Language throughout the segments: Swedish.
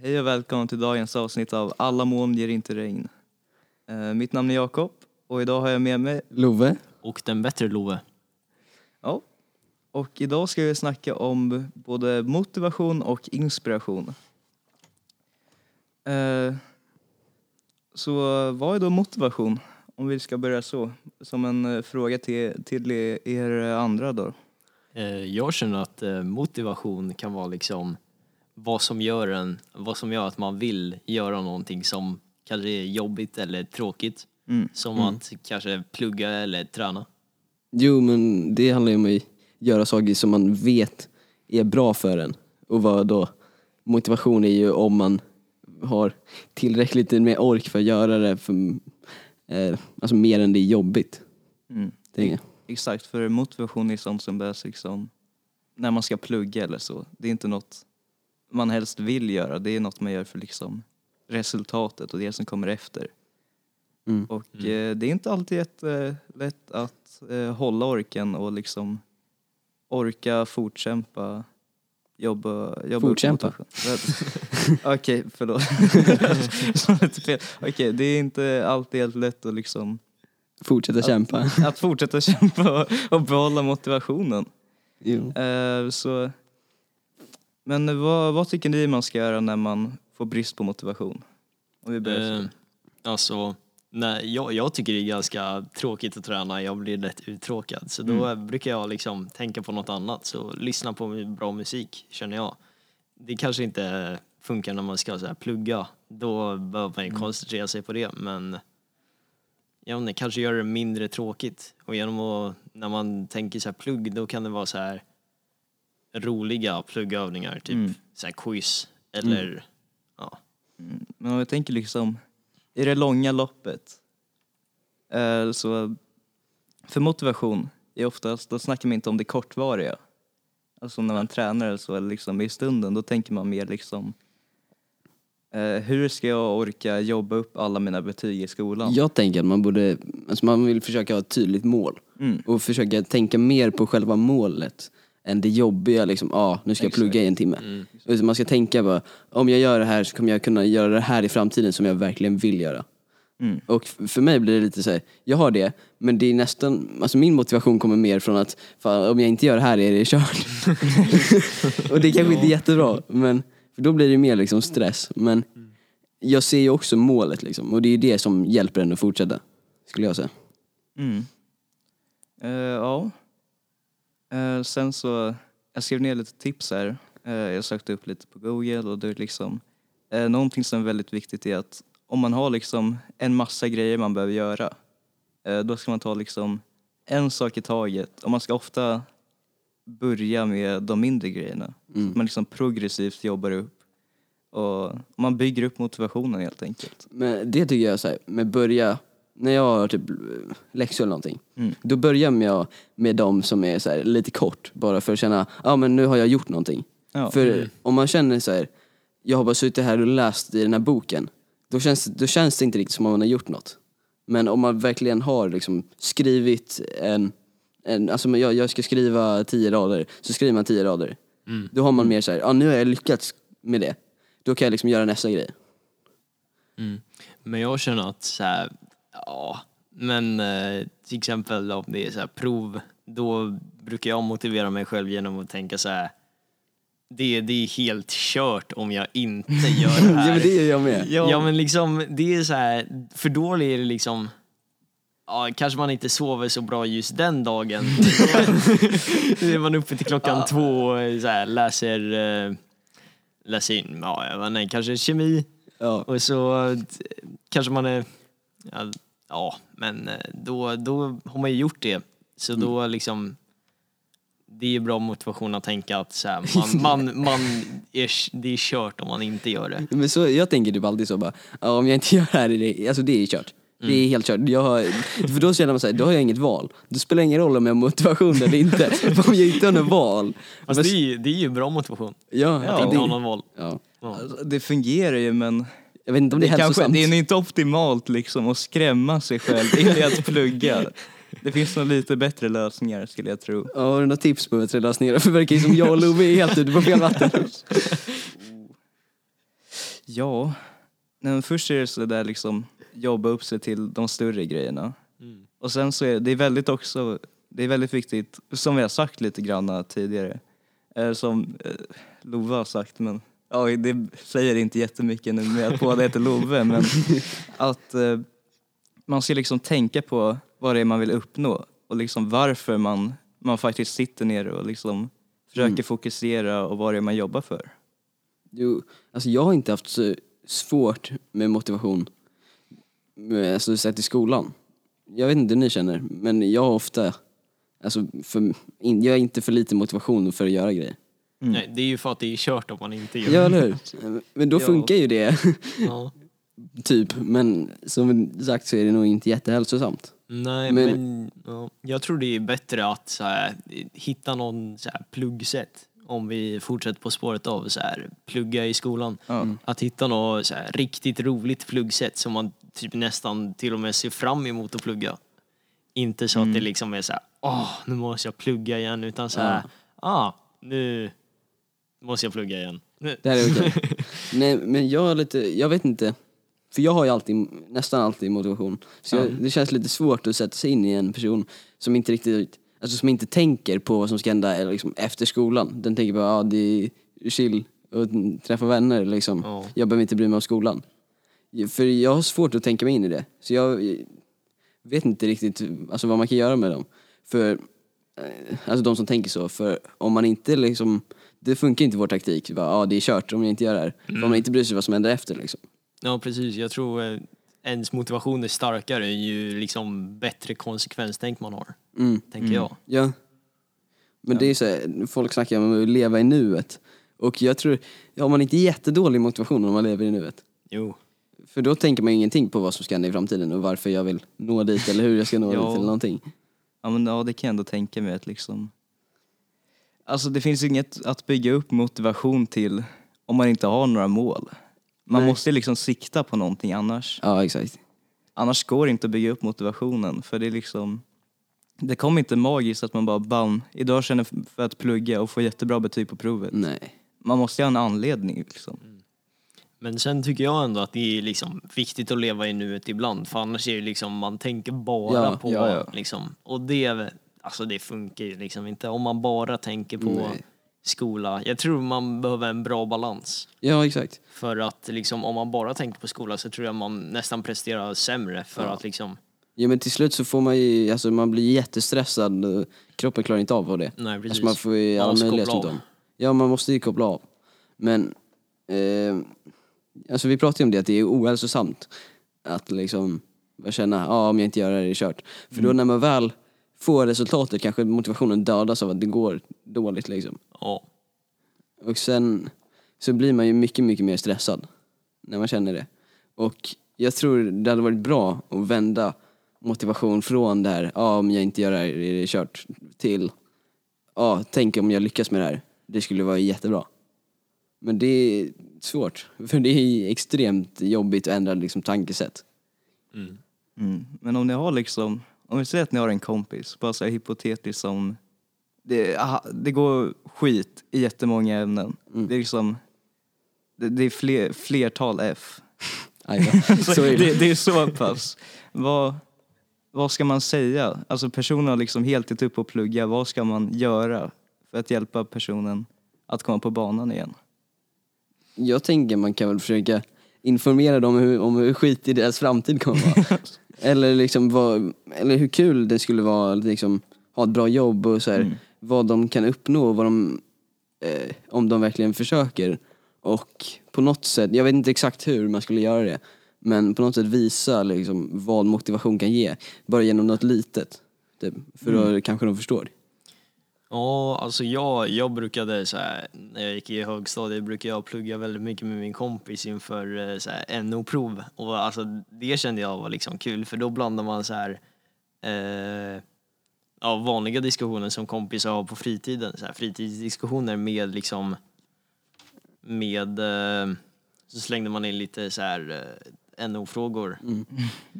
Hej och välkommen till dagens avsnitt av Alla moln ger inte regn. Eh, mitt namn är Jakob och idag har jag med mig, Love. Och den bättre Love. ja, och idag ska vi snacka om både motivation och inspiration. Eh, så vad är då motivation? Om vi ska börja så, som en eh, fråga till, till er andra då. Eh, Jag känner att eh, motivation kan vara liksom vad som gör en, vad som gör att man vill göra någonting som kanske är jobbigt eller tråkigt. Mm. Som att kanske plugga eller träna. Jo men det handlar ju om att göra saker som man vet är bra för en. Och vad då? Motivation är ju om man har tillräckligt med ork för att göra det, för, eh, alltså mer än det är jobbigt. Mm. Det är, Exakt, för motivation är sånt som behövs liksom när man ska plugga eller så. Det är inte något man helst vill göra, det är något man gör för liksom resultatet och det som kommer efter. Mm. Och Eh, det är inte alltid jättelätt att eh, hålla orken och liksom orka fortkämpa, jobba, jobba Fortkämpa? Okej, förlåt. Lite fel. Okej, det är inte alltid helt lätt att liksom fortsätta kämpa. att fortsätta kämpa och, och behålla motivationen. Jo. Eh, så, men vad, vad tycker ni man ska göra när man får brist på motivation? Om vi börjar Eh, så. alltså, nej, jag, jag tycker det är ganska tråkigt att träna, jag blir lätt uttråkad. Så då brukar jag liksom tänka på något annat, så lyssna på bra musik känner jag. Det kanske inte funkar när man ska så här plugga, då behöver man ju koncentrera sig på det men jag vet inte, kanske göra det mindre tråkigt. Och genom att, när man tänker så här plugg, då kan det vara så här roliga pluggövningar, typ Mm. så här quiz eller ja. Men om jag tänker liksom i det långa loppet. Eh, så för motivation är oftast, då snackar man inte om det kortvariga. Alltså när man tränar eller så, eller liksom i stunden, då tänker man mer liksom eh, hur ska jag orka jobba upp alla mina betyg i skolan? Jag tänker att man borde, alltså man vill försöka ha ett tydligt mål. Mm. Och försöka tänka mer på själva målet än det jobbiga liksom, ja ah, nu ska jag plugga i en timme. Mm. Utan Man ska tänka bara, om jag gör det här så kommer jag kunna göra det här i framtiden som jag verkligen vill göra. Mm. Och för mig blir det lite så här, jag har det, men det är nästan, alltså min motivation kommer mer från att fan, om jag inte gör det här är det kört. och det kanske inte är jättebra, men för då blir det mer liksom stress. Men jag ser ju också målet liksom, och det är det som hjälper en att fortsätta, skulle jag säga. Mm. Eh, ja. Eh, sen så, jag skrev ner lite tips här. Eh, jag sökte upp lite på Google och det är liksom, eh, någonting som är väldigt viktigt är att om man har liksom en massa grejer man behöver göra, eh, då ska man ta liksom en sak i taget och man ska ofta börja med de mindre grejerna. Mm. Man liksom progressivt jobbar upp och man bygger upp motivationen helt enkelt. Men det tycker jag så här, med börja, när jag har typ läxor eller någonting, Mm. då börjar jag med de som är så här, lite kort, bara för att känna, ja ah, men nu har jag gjort någonting. Ja. För om man känner så här, jag har bara suttit här och läst i den här boken, då känns, då känns det inte riktigt som om man har gjort något. Men om man verkligen har liksom skrivit en, en alltså jag, jag ska skriva tio rader, så skriver man tio rader. Då har man mer så här, ja nu har jag lyckats med det. Då kan jag liksom göra nästa grej. Mm. Men jag känner att så här, ja, men eh, till exempel om det är så här prov, då brukar jag motivera mig själv genom att tänka så här, det, det är helt kört om jag inte gör det Ja här. men det är jag med. Ja men liksom, det är så här, för då är det liksom Ja, kanske man inte sover så bra just den dagen. Då är man uppe till klockan två och så här, läser, eh, läser in, ja, jag vet inte, kanske kemi. Ja. Och så eh, kanske man är, ja, ja men eh, då, då har man ju gjort det. Så då liksom, det är bra motivation att tänka att så här, man, man, man är, det är kört om man inte gör det. Men så, jag tänker typ alltid så bara, om jag inte gör det här, är det, alltså det är kört. Det är helt kört. Jag har, för då känner man såhär, då har jag inget val. Det spelar ingen roll om jag har motivation eller inte. För om jag inte har något val. Fast det är, ju, det är ju bra motivation. ja, Att Ja. inte ha det, någon val. ja. Ja. Alltså, det fungerar ju men Jag vet inte om det, Det, är kanske, hälsosamt. det är inte optimalt liksom att skrämma sig själv in i att plugga. Det finns nog lite bättre lösningar skulle jag tro. Ja, har du några tips på ner det? För det verkar ju som jag och Love är helt ute på fel vatten. Ja, Nej, men först är det så där liksom jobba upp sig till de större grejerna. Mm. Och sen så är det är väldigt också, det är väldigt viktigt, som vi har sagt lite grann tidigare, eh, som eh, Love har sagt, men ja, det säger inte jättemycket nu med att båda heter Love, men att eh, man ska liksom tänka på vad det är man vill uppnå och liksom varför man, man faktiskt sitter ner och liksom försöker Mm. fokusera och vad det är man jobbar för. Jo, alltså jag har inte haft så svårt med motivation alltså, sett i skolan. Jag vet inte hur ni känner, men jag har ofta, alltså, för, jag har inte för lite motivation för att göra grejer. Mm. Nej, det är ju för att det är kört om man inte gör Ja, eller hur? Men då Ja. funkar ju det, Ja. typ. Men som sagt så är det nog inte jättehälsosamt. Nej, Men- men, ja, jag tror det är bättre att så här, hitta någon så här, pluggsätt. Om vi fortsätter på spåret av så här, plugga i skolan. Ja. Att hitta något så här, riktigt roligt pluggsätt som man typ nästan till och med ser fram emot att plugga. Inte så att det liksom är så här, åh, nu måste jag plugga igen, utan så här, ah, nu måste jag plugga igen. Det här är okej. Nej, men jag har lite, jag vet inte. För jag har ju alltid, nästan alltid motivation. Så jag, det känns lite svårt att sätta sig in i en person som inte riktigt, alltså som inte tänker på vad som ska hända eller liksom efter skolan. Den tänker bara, ja det är chill och träffa vänner liksom. Ja. Jag behöver inte bry mig om skolan. För jag har svårt att tänka mig in i det. Så jag vet inte riktigt alltså, vad man kan göra med dem. För, eh, alltså de som tänker så. För om man inte liksom, det funkar inte vår taktik. Bara, ja det är kört om jag inte gör det här. För om man inte bryr sig vad som händer efter liksom. Ja, precis. Jag tror eh, ens motivation är starkare ju liksom bättre konsekvenstänk man har, Mm. tänker jag. Ja. Men det är så här, folk snackar om att leva i nuet. Och jag tror, har man inte jättedålig motivation om man lever i nuet? Jo. För då tänker man ju ingenting på vad som ska hända i framtiden och varför jag vill nå dit eller hur jag ska nå Ja. dit eller någonting. Ja men ja, det kan jag ändå tänka mig att liksom... Alltså det finns inget att bygga upp motivation till om man inte har några mål. Man Nej. måste liksom sikta på någonting annars. Ja exakt. Annars går det inte att bygga upp motivationen för det är liksom... Det kommer inte magiskt att man bara bam, idag känner för att plugga och få jättebra betyg på provet. Nej. Man måste ha en anledning liksom. Men sen tycker jag ändå att det är liksom viktigt att leva i nuet ibland, för annars är det liksom, man tänker bara Ja, på ja, ja. liksom, och det, alltså det funkar ju liksom inte om man bara tänker på Nej. skola. Jag tror man behöver en bra balans. Ja exakt. För att liksom, om man bara tänker på skola så tror jag man nästan presterar sämre för Ja. att liksom, Ja men till slut så får man ju, alltså man blir jättestressad, kroppen klarar inte av det. nej precis. Alltså man får ju alla möjliga symptom. Ja man måste ju koppla av. Men, eh, alltså vi pratade ju om det att det är ohälsosamt att liksom känna, ja om jag inte gör det här är det kört. För då när man väl får resultatet kanske motivationen dödas av att det går dåligt liksom. Ja. Och sen så blir man ju mycket, mycket mer stressad när man känner det. Och jag tror det hade varit bra att vända motivation från det här, ja om jag inte gör det här är det kört, till, ja tänk om jag lyckas med det här. Det skulle vara jättebra. Men det är svårt, för det är extremt jobbigt att ändra liksom tankesätt. Mm. Mm. Men om ni har liksom, om vi säger att ni har en kompis, bara så här hypotetiskt som, det, aha, det går skit i jättemånga ämnen. Mm. Det är liksom, det, det är fler, flertal F. Så är det. det, det är så pass. Vad, vad ska man säga? Alltså personen har liksom helt gett upp att plugga, vad ska man göra för att hjälpa personen att komma på banan igen? Jag tänker man kan väl försöka informera dem hur, om hur skitig deras framtid kommer vara. eller liksom vad, eller hur kul det skulle vara att liksom ha ett bra jobb och så här, Mm. vad de kan uppnå och vad de, eh, om de verkligen försöker. Och på något sätt, jag vet inte exakt hur man skulle göra det, men på något sätt visa liksom vad motivation kan ge. Bara genom något litet. Typ. För då kanske de förstår. Ja, alltså jag, jag brukade så här, när jag gick i högstadiet brukade jag plugga väldigt mycket med min kompis inför eh, så här, NO-prov. Och alltså det kände jag var liksom kul för då blandar man så här eh, ja, vanliga diskussioner som kompisar har på fritiden. Så här, fritidsdiskussioner med liksom med eh, så slängde man in lite så här eh, NO-frågor.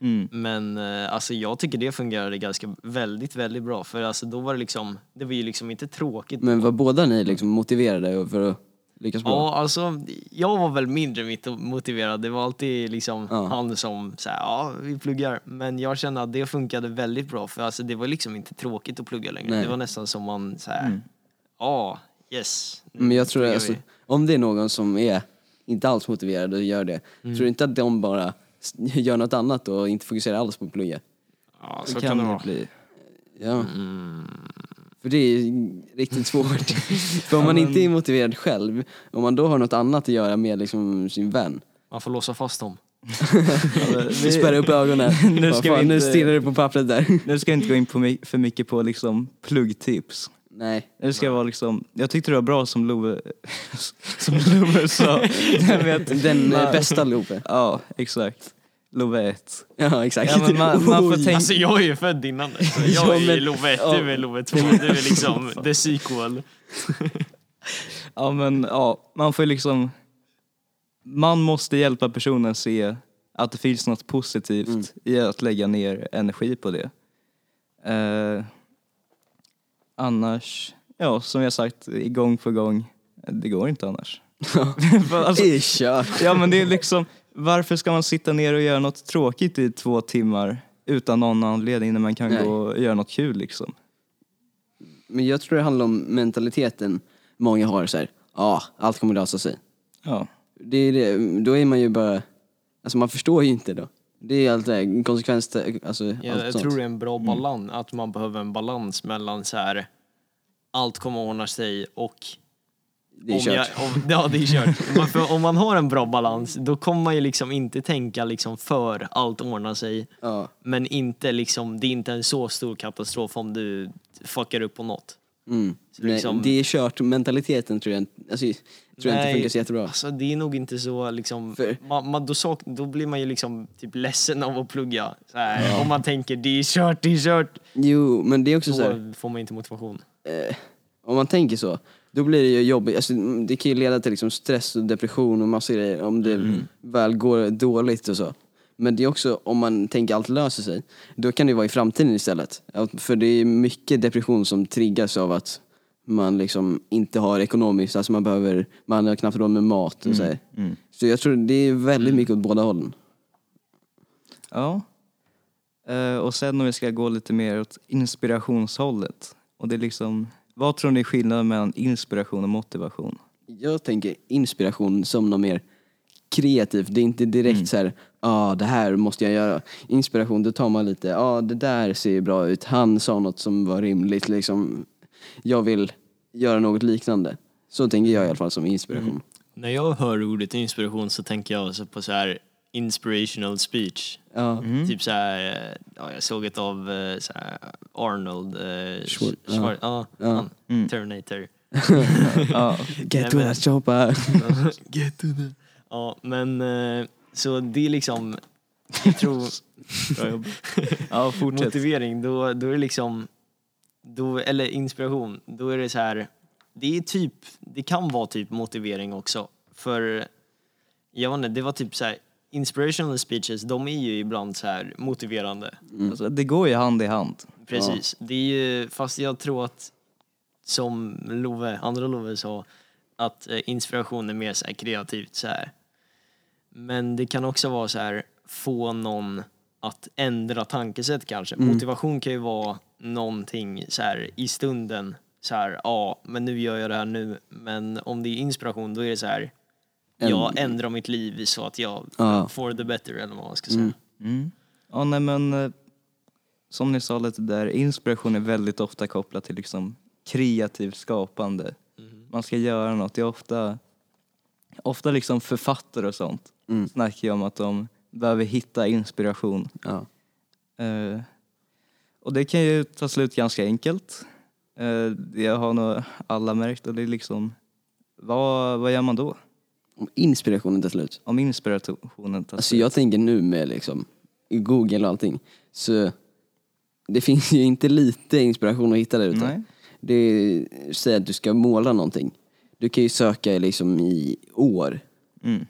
Mm. Men eh, alltså jag tycker det fungerade ganska väldigt, väldigt bra för alltså då var det liksom, det var ju liksom inte tråkigt. Men var båda ni liksom motiverade för att lyckas bra? Ja, alltså jag var väl mindre motiverad. Det var alltid liksom Ja. han som sa ja, vi pluggar. Men jag kände att det funkade väldigt bra för alltså, det var liksom inte tråkigt att plugga längre. Nej. Det var nästan som man så här, ja, yes. nu Men jag tror alltså, om det är någon som är inte alls motiverad och gör det, Mm. tror du inte att de bara gör något annat och inte fokuserar alls på att plugga? Ja, Så kan kan det vara. bli. Ja. Mm. För det är riktigt svårt. För om man inte är motiverad själv, om man då har något annat att göra med liksom sin vän, Man får låsa fast dem. vi spärrar upp ögonen. Nu ska fan, vi nu inte- stirrar du på pappret där. Nu ska jag inte gå in på my- för mycket på liksom pluggtips. Nej. Det ska vara liksom, jag tyckte det var bra som Love, som Love sa. Jag vet, Den eh, man- bästa Love. Ja, exakt. Love 1. Ja exakt. Ja, men man- man får tänka- Alltså jag är ju född innan det. Så jag Ja, är men- Love 1, ja. du är Love 2, du är liksom the sequel. Ja men ja, man får liksom, man måste hjälpa personen se att det finns något positivt Mm. i att lägga ner energi på det. Eh, annars, ja som jag sagt gång för gång, det går inte annars. Alltså, Det är kört. ja men det är liksom, varför ska man sitta ner och göra något tråkigt i två timmar utan någon anledning när man kan Nej. gå och göra något kul liksom? Men jag tror det handlar om mentaliteten många har så här. ja allt kommer lösa sig. Ja. Det är det, då är man ju bara, alltså man förstår ju inte då. Det är allt det här, konsekvens, alltså Ja, allt jag sånt. tror det är en bra balans, att man behöver en balans mellan så här allt kommer att ordna sig och Det är om kört. Jag, om, ja, det är kört. För om man har en bra balans, då kommer man ju liksom inte tänka liksom för allt ordnar sig. Ja. Men inte liksom, det är inte en så stor katastrof om du fuckar upp på något. Mm. Så Nej, liksom- det är kört, mentaliteten tror jag, alltså, tror jag inte funkar så jättebra. Alltså det är nog inte så liksom, man, man, då, sak, då blir man ju liksom typ ledsen av att plugga. Så här, Om man tänker det är kört, det är kört. Jo, men det är också så här, Då får man inte motivation. eh, om man tänker så, då blir det ju jobbigt. Alltså, mm, det kan ju leda till liksom stress och depression och massa grejer om det Mm. väl går dåligt och så. Men det är också, om man tänker allt löser sig, då kan det vara i framtiden istället. För det är mycket depression som triggas av att man liksom inte har ekonomiskt, alltså man behöver, man har knappt råd med mat och så här. Mm. Så jag tror det är väldigt Mm. mycket åt båda hållen. Ja. Eh, och sen om vi ska gå lite mer åt inspirationshållet. Och det är liksom, vad tror ni är skillnaden mellan inspiration och motivation? Jag tänker inspiration som något mer kreativt. Det är inte direkt Mm. så här, ja ah, det här måste jag göra. Inspiration, då tar man lite, ja ah, det där ser bra ut. Han sa något som var rimligt liksom. Jag vill göra något liknande. Så tänker jag i alla fall som inspiration. Mm. När jag hör ordet inspiration så tänker jag alltså på så här inspirational speech. Ja. Mm. Typ så här, eh, ja, jag såg ett av eh, så här, Arnold, eh, Schwar- Schwar- ja. Ja. han, Mm. Terminator. Get to that chopper. Get to. Ja, men eh, så det är liksom, jag tror, Bra jobb. Ja, fortsätt. motivering, då, då är det liksom, då, eller inspiration, då är det så här, det är typ, det kan vara typ motivering också. För, jag vet inte, det var typ så här, inspirational speeches, de är ju ibland så här motiverande. Alltså, det går ju hand i hand. Precis. Det är ju, fast jag tror att som Love, andra Love sa, att eh, inspiration är mer så här kreativt så här. Men det kan också vara så här, få någon att ändra tankesätt kanske. Motivation kan ju vara någonting så här i stunden, så här, ja, men nu gör jag det här nu. Men om det är inspiration, då är det så här, jag ändrar mitt liv så att jag Ja. får the better, eller vad man ska säga. Mm. Ja, nej men eh, som ni sa lite där, inspiration är väldigt ofta kopplat till liksom kreativt skapande. Man ska göra något. Det är ofta, ofta liksom författare och sånt Mm. snackar ju om att de behöver hitta inspiration. Ja. Eh, och det kan ju ta slut ganska enkelt. Eh, det har nog alla märkt och det är liksom, vad, vad gör man då? Om inspirationen tar slut. Om inspirationen tar Alltså slut? jag tänker nu med liksom Google och allting. Så det finns ju inte lite inspiration att hitta där ute. Det är, säg att du ska måla någonting. Du kan ju söka liksom i år Mm.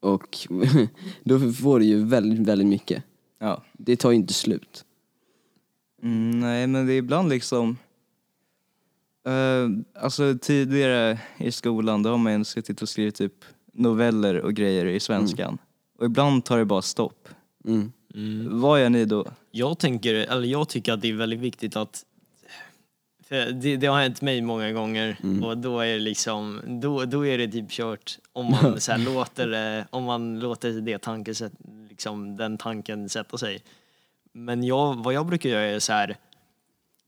och då får du ju väldigt, väldigt mycket. Ja. Det tar ju inte slut. Mm, nej, men det är ibland liksom... Eh, alltså tidigare i skolan då har man ju suttit och skrivit typ noveller och grejer i svenskan. Och ibland tar det bara stopp. Mm. Vad gör ni då? Jag tänker, eller jag tycker att det är väldigt viktigt att det, det har hänt mig många gånger och då är det liksom, då, då är det typ kört om man så låter det, om man låter det tankesätt, liksom den tanken sätta sig. Men jag, vad jag brukar göra är så här,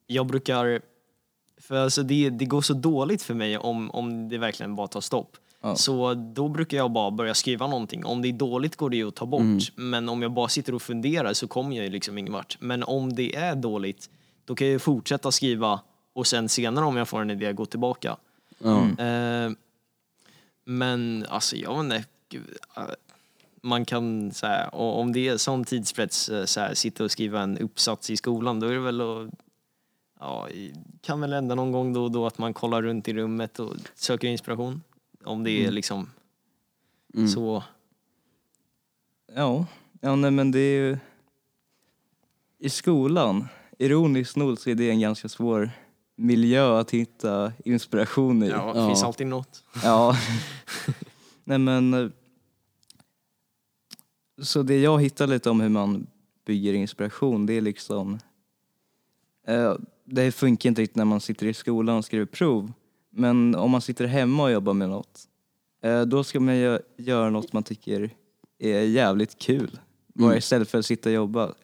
jag brukar, för alltså det, det går så dåligt för mig om, om det verkligen bara tar stopp. Ja. Så då brukar jag bara börja skriva någonting. Om det är dåligt går det ju att ta bort. Men om jag bara sitter och funderar så kommer jag ju liksom ingen vart. Men om det är dåligt, då kan jag ju fortsätta skriva och sen senare om jag får en idé gå tillbaka. Ja. Eh, men alltså jag vet inte, eh, man kan så här, och om det är sån tidspress, eh, så här, sitta och skriva en uppsats i skolan, då är det väl att Ja, kan väl hända någon gång då och då att man kollar runt i rummet och söker inspiration. Om det är liksom Mm. så. Ja, ja nej, men det är ju... I skolan, ironiskt nog så är det en ganska svår miljö att hitta inspiration i. Ja, det finns alltid något. Ja. Nej men... eh, Så det jag hittar lite om hur man bygger inspiration, det är liksom... eh, Det funkar inte riktigt när man sitter i skolan och skriver prov. Men om man sitter hemma och jobbar med något, eh, då ska man gö- göra något man tycker är jävligt kul. Bara Mm. istället för att sitta och jobba.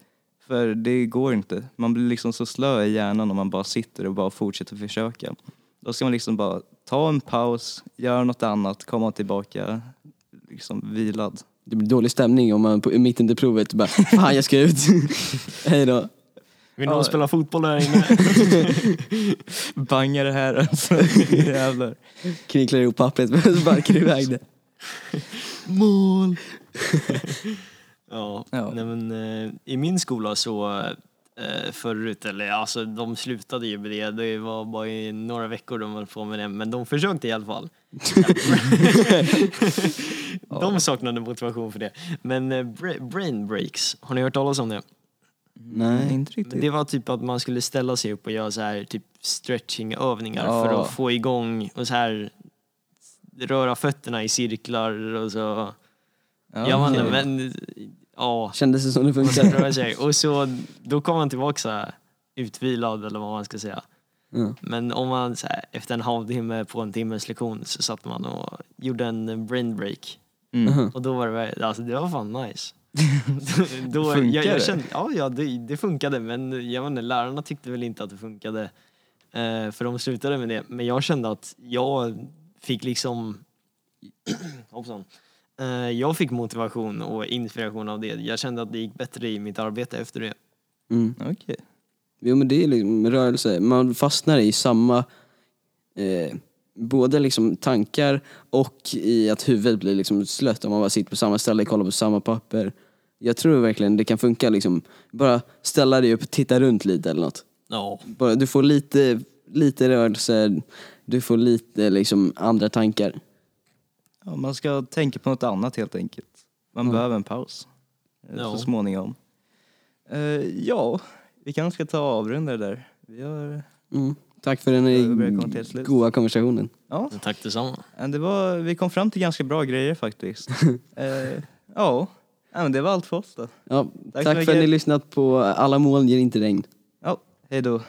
För det går inte. Man blir liksom så slö i hjärnan om man bara sitter och bara fortsätter försöka. Då ska man liksom bara ta en paus, göra något annat, komma tillbaka liksom vilad. Det blir dålig stämning om man på, mitt under provet bara Fan jag ska ut. Hej då. Vill någon Ja. spela fotboll där inne? Bangar det här alltså. Jävlar. Knycklar ihop pappret och sparkar iväg det. Mål! Ja, Ja. Nej, men, eh, i min skola så eh, förut, eller alltså de slutade ju med det, det var bara i några veckor de höll på med det, men de försökte i alla fall. de saknade motivation för det. Men eh, bra- brain breaks, har ni hört talas om det? Nej. inte riktigt. Det var typ att man skulle ställa sig upp och göra så här typ stretchingövningar Ja. för att få igång och så här röra fötterna i cirklar och så. Ja, Ja, okej. men ja. Kändes det som det funkar? och så då kom man tillbaka så här, utvilad eller vad man ska säga. Ja. Men om man så här, efter en halvtimme på en timmes lektion så satt man och gjorde en brain break. Mm. Mhm. Och då var det, alltså det var fan nice. då, Funkar jag, jag kände, ja, ja det, det funkade men jag vet inte, lärarna tyckte väl inte att det funkade. Eh, för de slutade med det. Men jag kände att jag fick liksom, hoppsan. Eh, jag fick motivation och inspiration av det. Jag kände att det gick bättre i mitt arbete efter det. Mm. Okej. Jo men det är liksom rörelse, man fastnar i samma eh, både liksom tankar och i att huvudet blir liksom slött om man bara sitter på samma ställe och kollar på samma papper. Jag tror verkligen det kan funka liksom, bara ställa dig upp, titta runt lite eller något. Ja. Bara, du får lite, lite rörelse, du får lite liksom andra tankar. Ja, man ska tänka på något annat helt enkelt. Man Mm. behöver en paus. eh, Ja. Så småningom. Eh, ja, vi kanske ska ta avrunda det där. Vi har, Mm. Tack för den goda konversationen. ja, Tack detsamma. det var, vi kom fram till ganska bra grejer faktiskt. eh, ja, ja, men det var allt för oss då. Ja, Tack tack för att ni lyssnat på Alla moln ger inte regn. Ja, hej då.